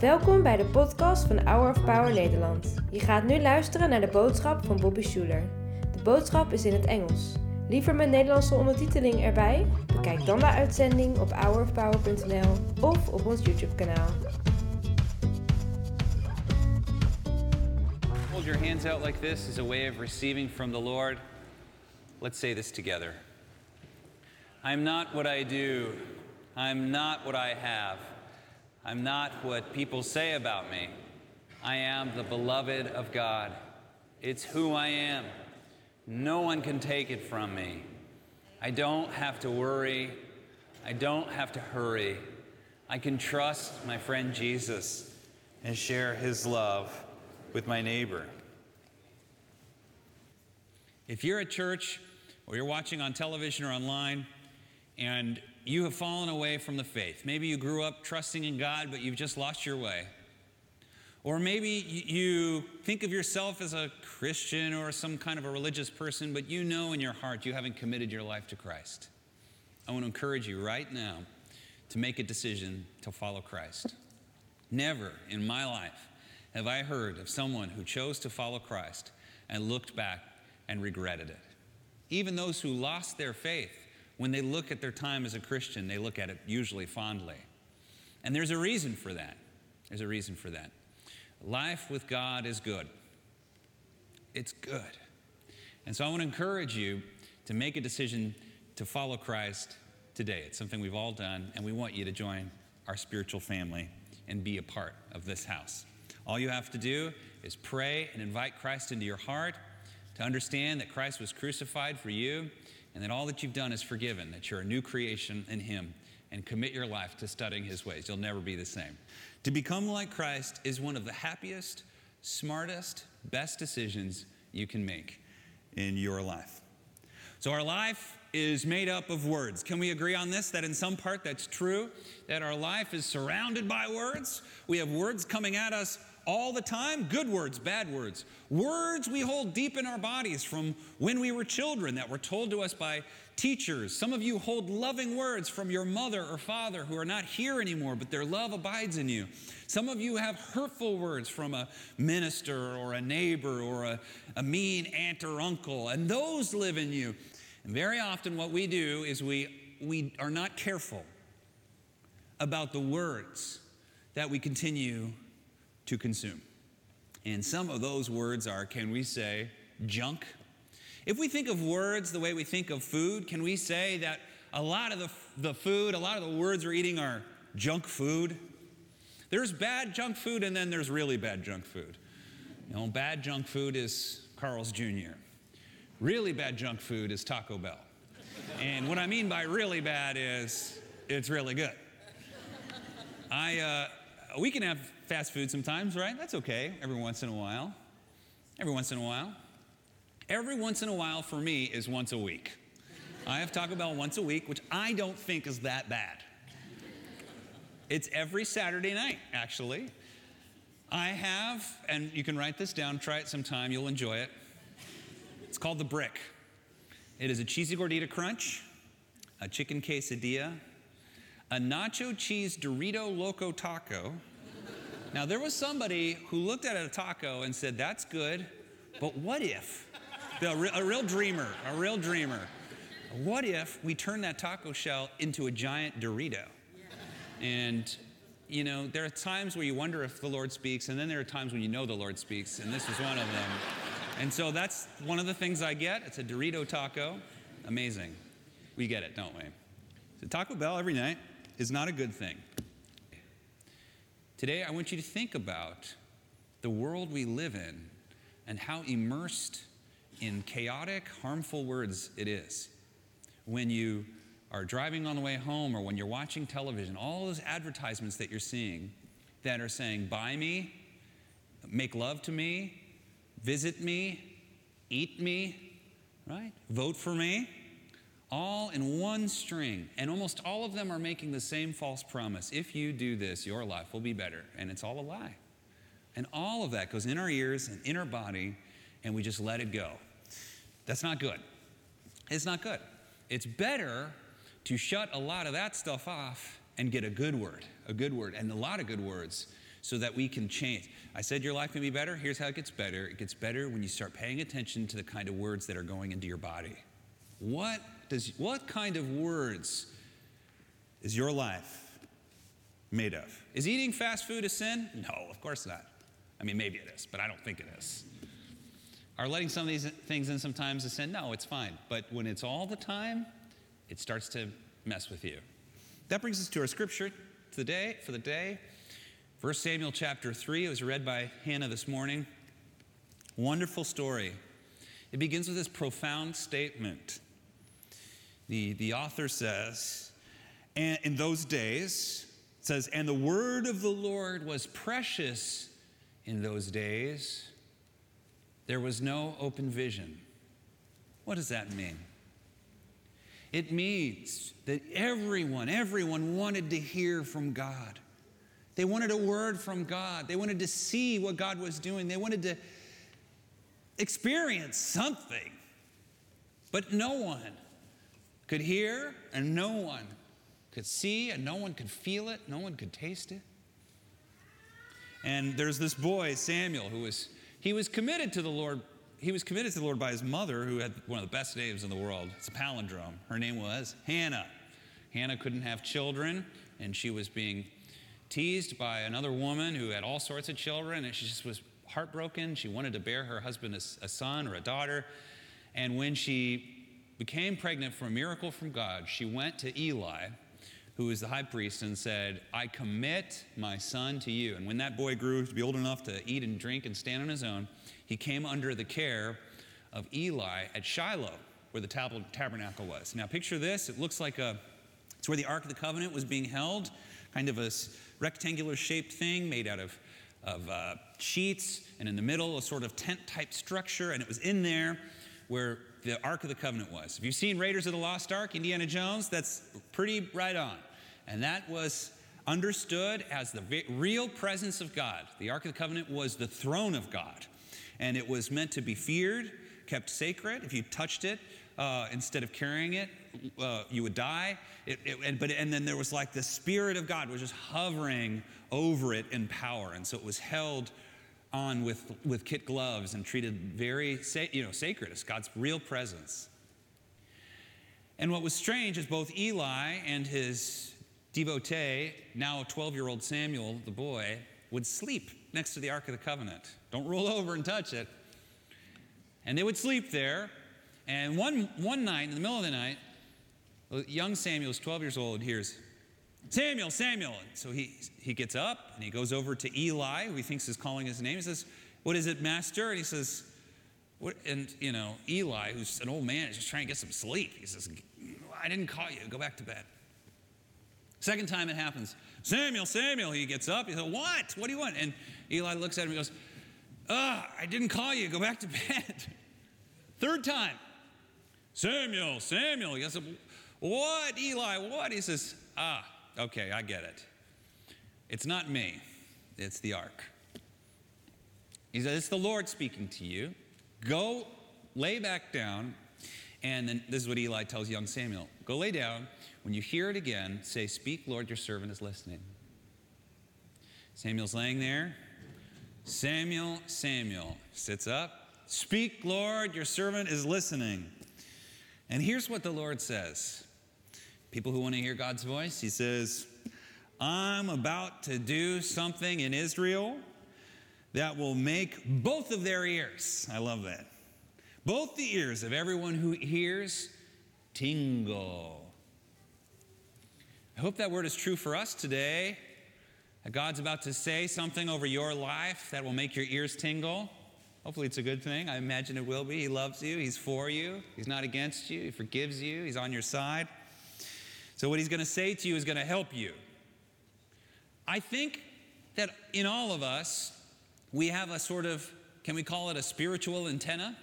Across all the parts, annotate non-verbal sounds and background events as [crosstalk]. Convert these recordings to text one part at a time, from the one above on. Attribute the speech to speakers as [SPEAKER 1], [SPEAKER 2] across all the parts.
[SPEAKER 1] Welkom bij de podcast van Hour of Power Nederland. Je gaat nu luisteren naar de boodschap van Bobby Schuler. De boodschap is in het Engels. Liever met Nederlandse ondertiteling erbij? Bekijk dan de uitzending op hourofpower.nl of op ons YouTube kanaal.
[SPEAKER 2] Hold your hands out like this as a way of receiving from the Lord. Let's say this together. I'm not what I do. I'm not what I have. I'm not what people say about me. I am the beloved of God. It's who I am. No one can take it from me. I don't have to worry. I don't have to hurry. I can trust my friend Jesus and share his love with my neighbor. If you're at church or you're watching on television or online and you have fallen away from the faith, maybe you grew up trusting in God, but you've just lost your way. Or maybe you think of yourself as a Christian or some kind of a religious person, but you know in your heart you haven't committed your life to Christ. I want to encourage you right now to make a decision to follow Christ. Never in my life have I heard of someone who chose to follow Christ and looked back and regretted it. Even those who lost their faith, when they look at their time as a Christian, they look at it usually fondly. And there's a reason for that. There's a reason for that. Life with God is good. It's good. And so I want to encourage you to make a decision to follow Christ today. It's something we've all done, and we want you to join our spiritual family and be a part of this house. All you have to do is pray and invite Christ into your heart to understand that Christ was crucified for you and that all that you've done is forgiven, that you're a new creation in Him, and commit your life to studying His ways. You'll never be the same. To become like Christ is one of the happiest, smartest, best decisions you can make in your life. So, our life is made up of words. Can we agree on this? That in some part that's true? That our life is surrounded by words? We have words coming at us all the time good words, bad words. Words we hold deep in our bodies from when we were children that were told to us by teachers. Some of you hold loving words from your mother or father who are not here anymore, but their love abides in you. Some of you have hurtful words from a minister or a neighbor or a, a mean aunt or uncle, and those live in you. And very often, what we do is we, we are not careful about the words that we continue to consume. And some of those words are, can we say, junk? If we think of words the way we think of food, can we say that a lot of the, the food, a lot of the words we're eating are junk food? There's bad junk food and then there's really bad junk food. You know, bad junk food is Carl's Jr. Really bad junk food is Taco Bell. And what I mean by really bad is it's really good. I, uh, Uh, we can have fast food sometimes, right? That's okay every once in a while. Every once in a while. Every once in a while for me is once a week. I have Taco Bell once a week, which I don't think is that bad. It's every Saturday night, actually. I have, and you can write this down, try it sometime, you'll enjoy it. It's called the Brick. It is a cheesy gordita crunch, a chicken quesadilla, a nacho cheese Dorito Loco taco, now, there was somebody who looked at a taco and said, That's good, but what if? A real, dreamer, a real dreamer. What if we turn that taco shell into a giant Dorito? And, you know, there are times where you wonder if the Lord speaks, and then there are times when you know the Lord speaks, and this is one of them. And so that's one of the things I get. It's a Dorito taco. Amazing. We get it, don't we? So Taco Bell every night is not a good thing. Today, I want you to think about the world we live in and how immersed in chaotic, harmful words it is. When you are driving on the way home or when you're watching television, all those advertisements that you're seeing that are saying, buy me, make love to me, visit me, eat me, right? Vote for me all in one string. And almost all of them are making the same false promise. If you do this, your life will be better. And it's all a lie. And all of that goes in our ears and in our body, and we just let it go. That's not good. It's not good. It's better to shut a lot of that stuff off and get a good word, a good word, and a lot of good words so that we can change. I said your life can be better. Here's how it gets better it gets better when you start paying attention to the kind of words that are going into your body. What, does, what kind of words is your life made of? Is eating fast food a sin? No, of course not. I mean, maybe it is, but I don't think it is. Are letting some of these things in sometimes a sin? No, it's fine. But when it's all the time, it starts to mess with you. That brings us to our scripture today for the day. 1 Samuel chapter 3. It was read by Hannah this morning. Wonderful story. It begins with this profound statement. The, the author says, and in those days, it says, and the word of the Lord was precious in those days. There was no open vision. What does that mean? It means that everyone, everyone wanted to hear from God. They wanted a word from God. They wanted to see what God was doing. They wanted to experience something. But no one could hear, and no one could see, and no one could feel it, no one could taste it. And there's this boy, Samuel, who was he was committed to the Lord. He was committed to the Lord by his mother, who had one of the best names in the world. It's a palindrome. Her name was Hannah. Hannah couldn't have children, and she was being teased by another woman who had all sorts of children, and she just was heartbroken. She wanted to bear her husband a, a son or a daughter. And when she became pregnant from a miracle from God, she went to Eli, who was the high priest, and said, I commit my son to you. And when that boy grew to be old enough to eat and drink and stand on his own, he came under the care of Eli at Shiloh, where the tabernacle was. Now, picture this it looks like a, it's where the Ark of the Covenant was being held, kind of a rectangular shaped thing made out of, of uh, sheets, and in the middle, a sort of tent type structure. And it was in there where the Ark of the Covenant was. If you've seen Raiders of the Lost Ark, Indiana Jones, that's pretty right on. And that was understood as the real presence of God. The Ark of the Covenant was the throne of God. And it was meant to be feared, kept sacred. If you touched it, uh, instead of carrying it, uh, you would die. It, it, and, but, and then there was like the Spirit of God was just hovering over it in power. And so it was held on with, with kit gloves and treated very you know, sacred as God's real presence. And what was strange is both Eli and his devotee, now 12 year old Samuel, the boy, would sleep next to the Ark of the Covenant. Don't roll [laughs] over and touch it. And they would sleep there and one, one night, in the middle of the night, young Samuel is 12 years old hears, Samuel, Samuel. And so he, he gets up and he goes over to Eli, who he thinks is calling his name. He says, What is it, Master? And he says, what? And, you know, Eli, who's an old man, is just trying to get some sleep. He says, I didn't call you. Go back to bed. Second time it happens, Samuel, Samuel. He gets up. He says, What? What do you want? And Eli looks at him and goes, Ah, I didn't call you. Go back to [laughs] bed. Third time, Samuel, Samuel. He says, What, Eli, what? He says, Ah, okay, I get it. It's not me, it's the ark. He says, It's the Lord speaking to you. Go lay back down. And then this is what Eli tells young Samuel Go lay down. When you hear it again, say, Speak, Lord, your servant is listening. Samuel's laying there. Samuel, Samuel sits up. Speak, Lord, your servant is listening. And here's what the Lord says people who want to hear God's voice, He says, I'm about to do something in Israel that will make both of their ears, I love that, both the ears of everyone who hears tingle. I hope that word is true for us today. That God's about to say something over your life that will make your ears tingle. Hopefully, it's a good thing. I imagine it will be. He loves you, He's for you, He's not against you, He forgives you, He's on your side. So, what He's going to say to you is going to help you. I think that in all of us, we have a sort of, can we call it a spiritual antenna?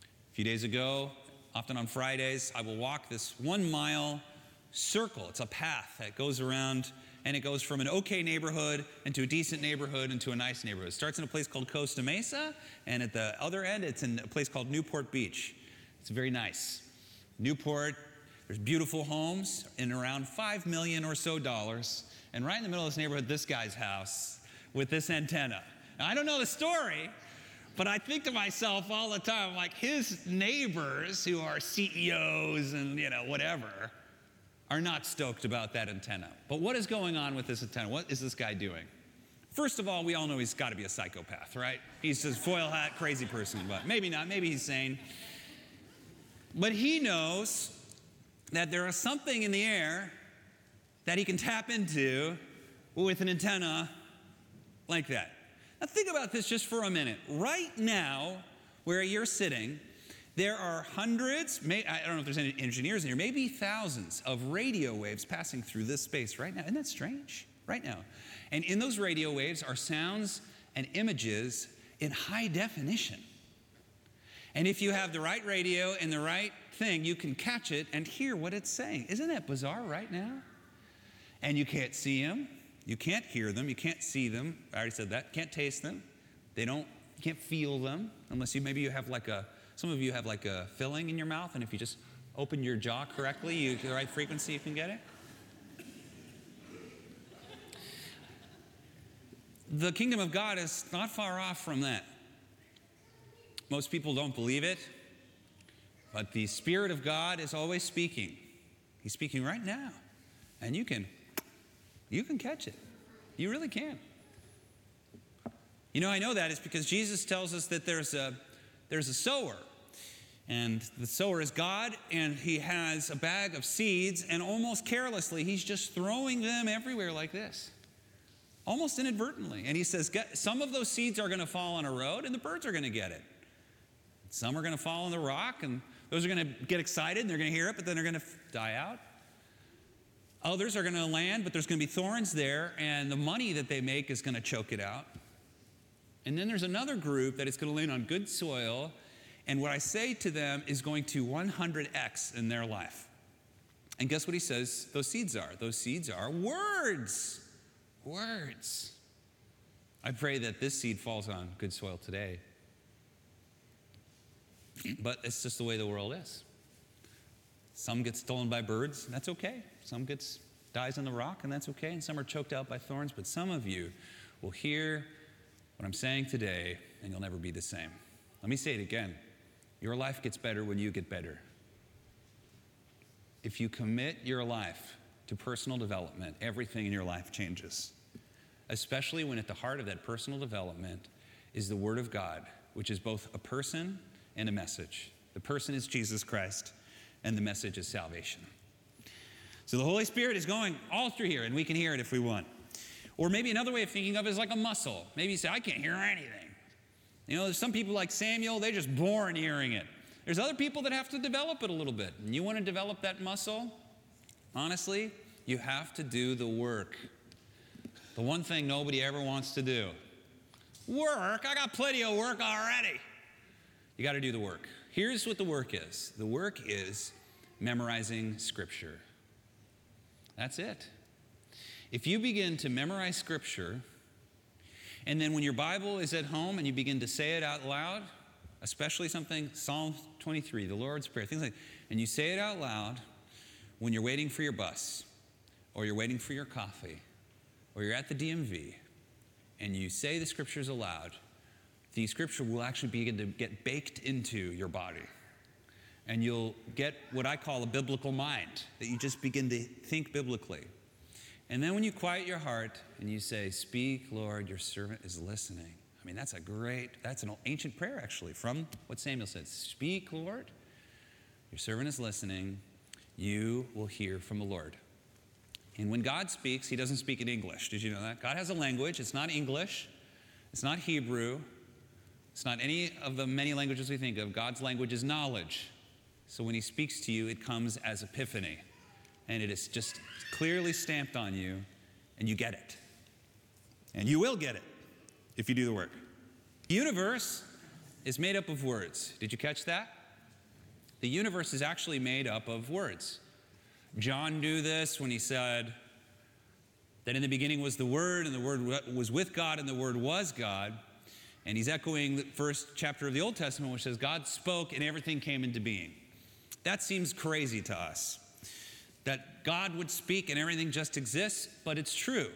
[SPEAKER 2] A few days ago, often on Fridays, I will walk this one mile circle. It's a path that goes around and it goes from an okay neighborhood into a decent neighborhood into a nice neighborhood. It starts in a place called Costa Mesa, and at the other end, it's in a place called Newport Beach. It's very nice. Newport, There's beautiful homes in around five million or so dollars. And right in the middle of this neighborhood, this guy's house with this antenna. Now, I don't know the story, but I think to myself all the time, like his neighbors who are CEOs and you know whatever are not stoked about that antenna. But what is going on with this antenna? What is this guy doing? First of all, we all know he's got to be a psychopath, right? He's a foil hat, crazy person, but maybe not. Maybe he's sane. But he knows that there is something in the air that he can tap into with an antenna like that. Now, think about this just for a minute. Right now, where you're sitting, there are hundreds, may, I don't know if there's any engineers in here, maybe thousands of radio waves passing through this space right now. Isn't that strange? Right now. And in those radio waves are sounds and images in high definition. And if you have the right radio and the right thing, you can catch it and hear what it's saying. Isn't that bizarre right now? And you can't see them, you can't hear them, you can't see them. I already said that. Can't taste them. They don't, you can't feel them unless you maybe you have like a, some of you have like a filling in your mouth, and if you just open your jaw correctly, you the right frequency, you can get it. The kingdom of God is not far off from that. Most people don't believe it, but the Spirit of God is always speaking. He's speaking right now. And you can you can catch it. You really can. You know, I know that is because Jesus tells us that there's a there's a sower. And the sower is God, and he has a bag of seeds, and almost carelessly, he's just throwing them everywhere like this almost inadvertently. And he says, Some of those seeds are going to fall on a road, and the birds are going to get it. Some are going to fall on the rock, and those are going to get excited, and they're going to hear it, but then they're going to die out. Others are going to land, but there's going to be thorns there, and the money that they make is going to choke it out. And then there's another group that is going to land on good soil, and what I say to them is going to 100x in their life. And guess what he says those seeds are? Those seeds are words words. I pray that this seed falls on good soil today. But it's just the way the world is. Some get stolen by birds, that's okay. Some gets dies on the rock, and that's okay. And some are choked out by thorns. But some of you will hear what I'm saying today, and you'll never be the same. Let me say it again. Your life gets better when you get better. If you commit your life to personal development, everything in your life changes especially when at the heart of that personal development is the Word of God, which is both a person and a message. The person is Jesus Christ, and the message is salvation. So the Holy Spirit is going all through here, and we can hear it if we want. Or maybe another way of thinking of it is like a muscle. Maybe you say, I can't hear anything. You know, there's some people like Samuel, they're just born hearing it. There's other people that have to develop it a little bit. And you want to develop that muscle? Honestly, you have to do the work. The one thing nobody ever wants to do work. I got plenty of work already. You got to do the work. Here's what the work is the work is memorizing Scripture. That's it. If you begin to memorize Scripture, and then when your Bible is at home and you begin to say it out loud, especially something, Psalm 23, the Lord's Prayer, things like that, and you say it out loud when you're waiting for your bus or you're waiting for your coffee or you're at the DMV and you say the scriptures aloud, the scripture will actually begin to get baked into your body. And you'll get what I call a biblical mind, that you just begin to think biblically. And then when you quiet your heart and you say, Speak, Lord, your servant is listening. I mean, that's a great, that's an ancient prayer actually from what Samuel said. Speak, Lord, your servant is listening. You will hear from the Lord. And when God speaks, He doesn't speak in English. Did you know that? God has a language. It's not English, it's not Hebrew, it's not any of the many languages we think of. God's language is knowledge. So when He speaks to you, it comes as epiphany. And it is just clearly stamped on you, and you get it. And you will get it if you do the work. The universe is made up of words. Did you catch that? The universe is actually made up of words. John knew this when he said that in the beginning was the Word, and the Word was with God, and the Word was God. And he's echoing the first chapter of the Old Testament, which says, God spoke and everything came into being. That seems crazy to us. that God would speak and everything just exists, but it's true.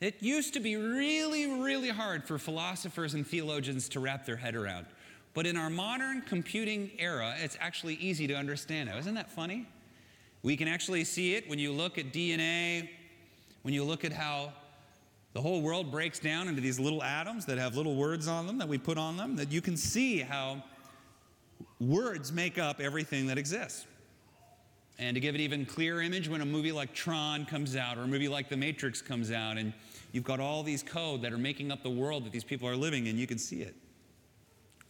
[SPEAKER 2] It used to be really, really hard for philosophers and theologians to wrap their head around. But in our modern computing era, it's actually easy to understand now. Isn't that funny? We can actually see it when you look at DNA, when you look at how the whole world breaks down into these little atoms that have little words on them that we put on them, that you can see how words make up everything that exists. And to give it even clearer image, when a movie like Tron comes out or a movie like The Matrix comes out, and you've got all these code that are making up the world that these people are living in, you can see it.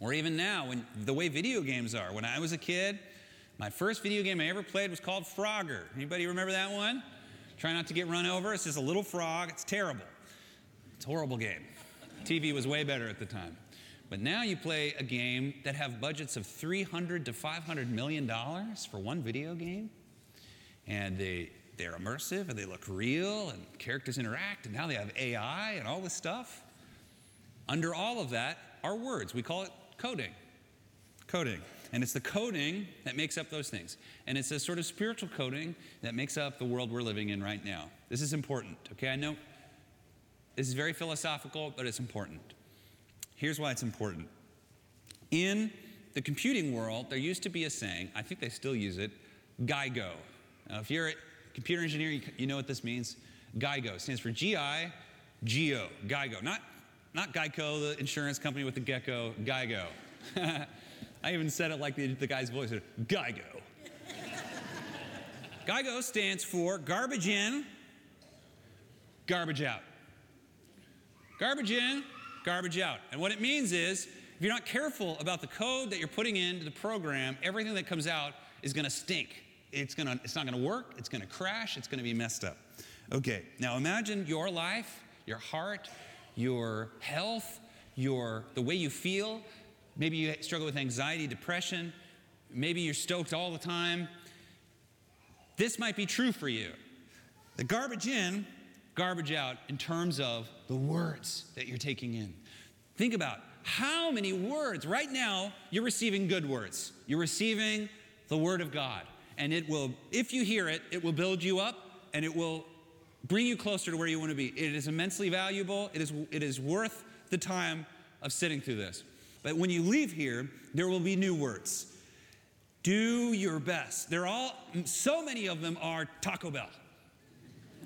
[SPEAKER 2] Or even now, when the way video games are. When I was a kid, my first video game I ever played was called Frogger. Anybody remember that one? Try not to get run over. It's just a little frog. It's terrible. It's a horrible game. TV was way better at the time. But now you play a game that have budgets of 300 to 500 million dollars for one video game, and they they're immersive and they look real and characters interact and now they have AI and all this stuff. Under all of that are words. We call it coding. Coding. And it's the coding that makes up those things. And it's a sort of spiritual coding that makes up the world we're living in right now. This is important, okay? I know this is very philosophical, but it's important. Here's why it's important. In the computing world, there used to be a saying, I think they still use it, GIGO. Now, if you're a computer engineer, you, know what this means. GIGO stands for G-I, G-O, GIGO. Not, not Geico, the insurance company with the gecko, GIGO. [laughs] I even said it like the, the guy's voice, GIGO. GIGO stands for garbage in, garbage out. Garbage in, garbage out. And what it means is, if you're not careful about the code that you're putting into the program, everything that comes out is going to stink. It's, gonna, it's not going to work, it's going to crash, it's going to be messed up. Okay, now imagine your life, your heart, your health, your, the way you feel. Maybe you struggle with anxiety, depression. Maybe you're stoked all the time. This might be true for you. The garbage in, garbage out in terms of the words that you're taking in. Think about how many words, right now, you're receiving good words. You're receiving the Word of God. And it will, if you hear it, it will build you up and it will bring you closer to where you want to be. It is immensely valuable. It is, it is worth the time of sitting through this. But when you leave here, there will be new words. Do your best. They're all, so many of them are Taco Bell.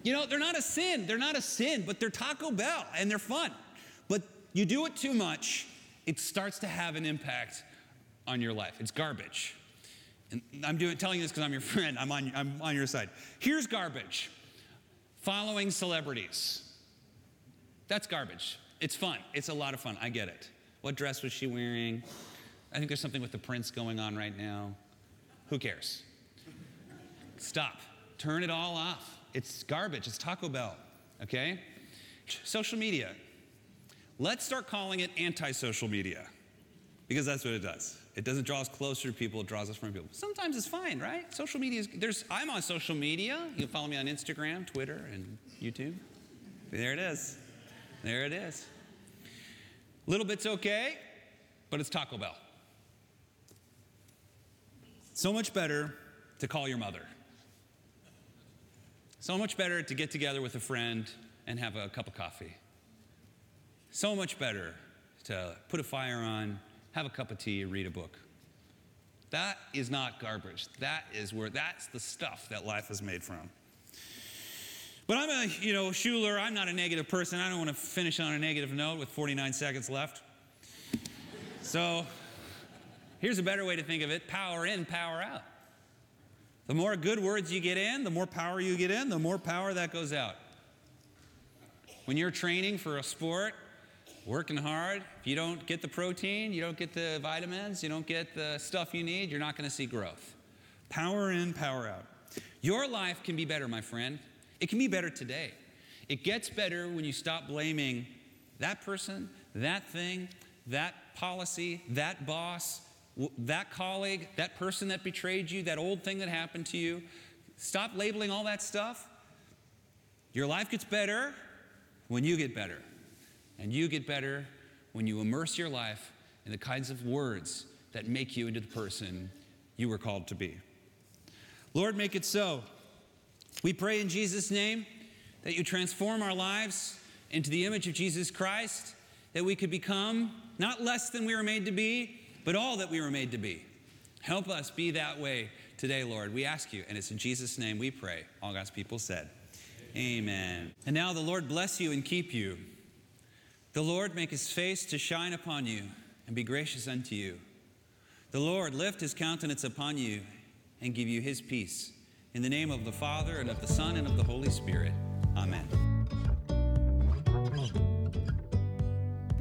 [SPEAKER 2] You know, they're not a sin. They're not a sin, but they're Taco Bell and they're fun. But you do it too much, it starts to have an impact on your life. It's garbage. And I'm doing, telling you this because I'm your friend. I'm on, I'm on your side. Here's garbage following celebrities. That's garbage. It's fun. It's a lot of fun. I get it. What dress was she wearing? I think there's something with the prince going on right now. Who cares? Stop. Turn it all off. It's garbage. It's Taco Bell. Okay? Social media. Let's start calling it anti social media because that's what it does. It doesn't draw us closer to people, it draws us from people. Sometimes it's fine, right? Social media is, there's, I'm on social media. You can follow me on Instagram, Twitter, and YouTube. There it is. There it is. Little bit's okay, but it's Taco Bell. So much better to call your mother. So much better to get together with a friend and have a cup of coffee. So much better to put a fire on, have a cup of tea, read a book. That is not garbage. That is where that's the stuff that life is made from. But I'm a, you know, Schuller, I'm not a negative person. I don't want to finish on a negative note with 49 seconds left. So here's a better way to think of it power in, power out. The more good words you get in, the more power you get in, the more power that goes out. When you're training for a sport, working hard, if you don't get the protein, you don't get the vitamins, you don't get the stuff you need, you're not going to see growth. Power in, power out. Your life can be better, my friend. It can be better today. It gets better when you stop blaming that person, that thing, that policy, that boss, that colleague, that person that betrayed you, that old thing that happened to you. Stop labeling all that stuff. Your life gets better when you get better. And you get better when you immerse your life in the kinds of words that make you into the person you were called to be. Lord, make it so. We pray in Jesus' name that you transform our lives into the image of Jesus Christ, that we could become not less than we were made to be, but all that we were made to be. Help us be that way today, Lord. We ask you, and it's in Jesus' name we pray. All God's people said, Amen. And now the Lord bless you and keep you. The Lord make his face to shine upon you and be gracious unto you. The Lord lift his countenance upon you and give you his peace. In the name of the Father, and of the Son, and of the Holy Spirit. Amen.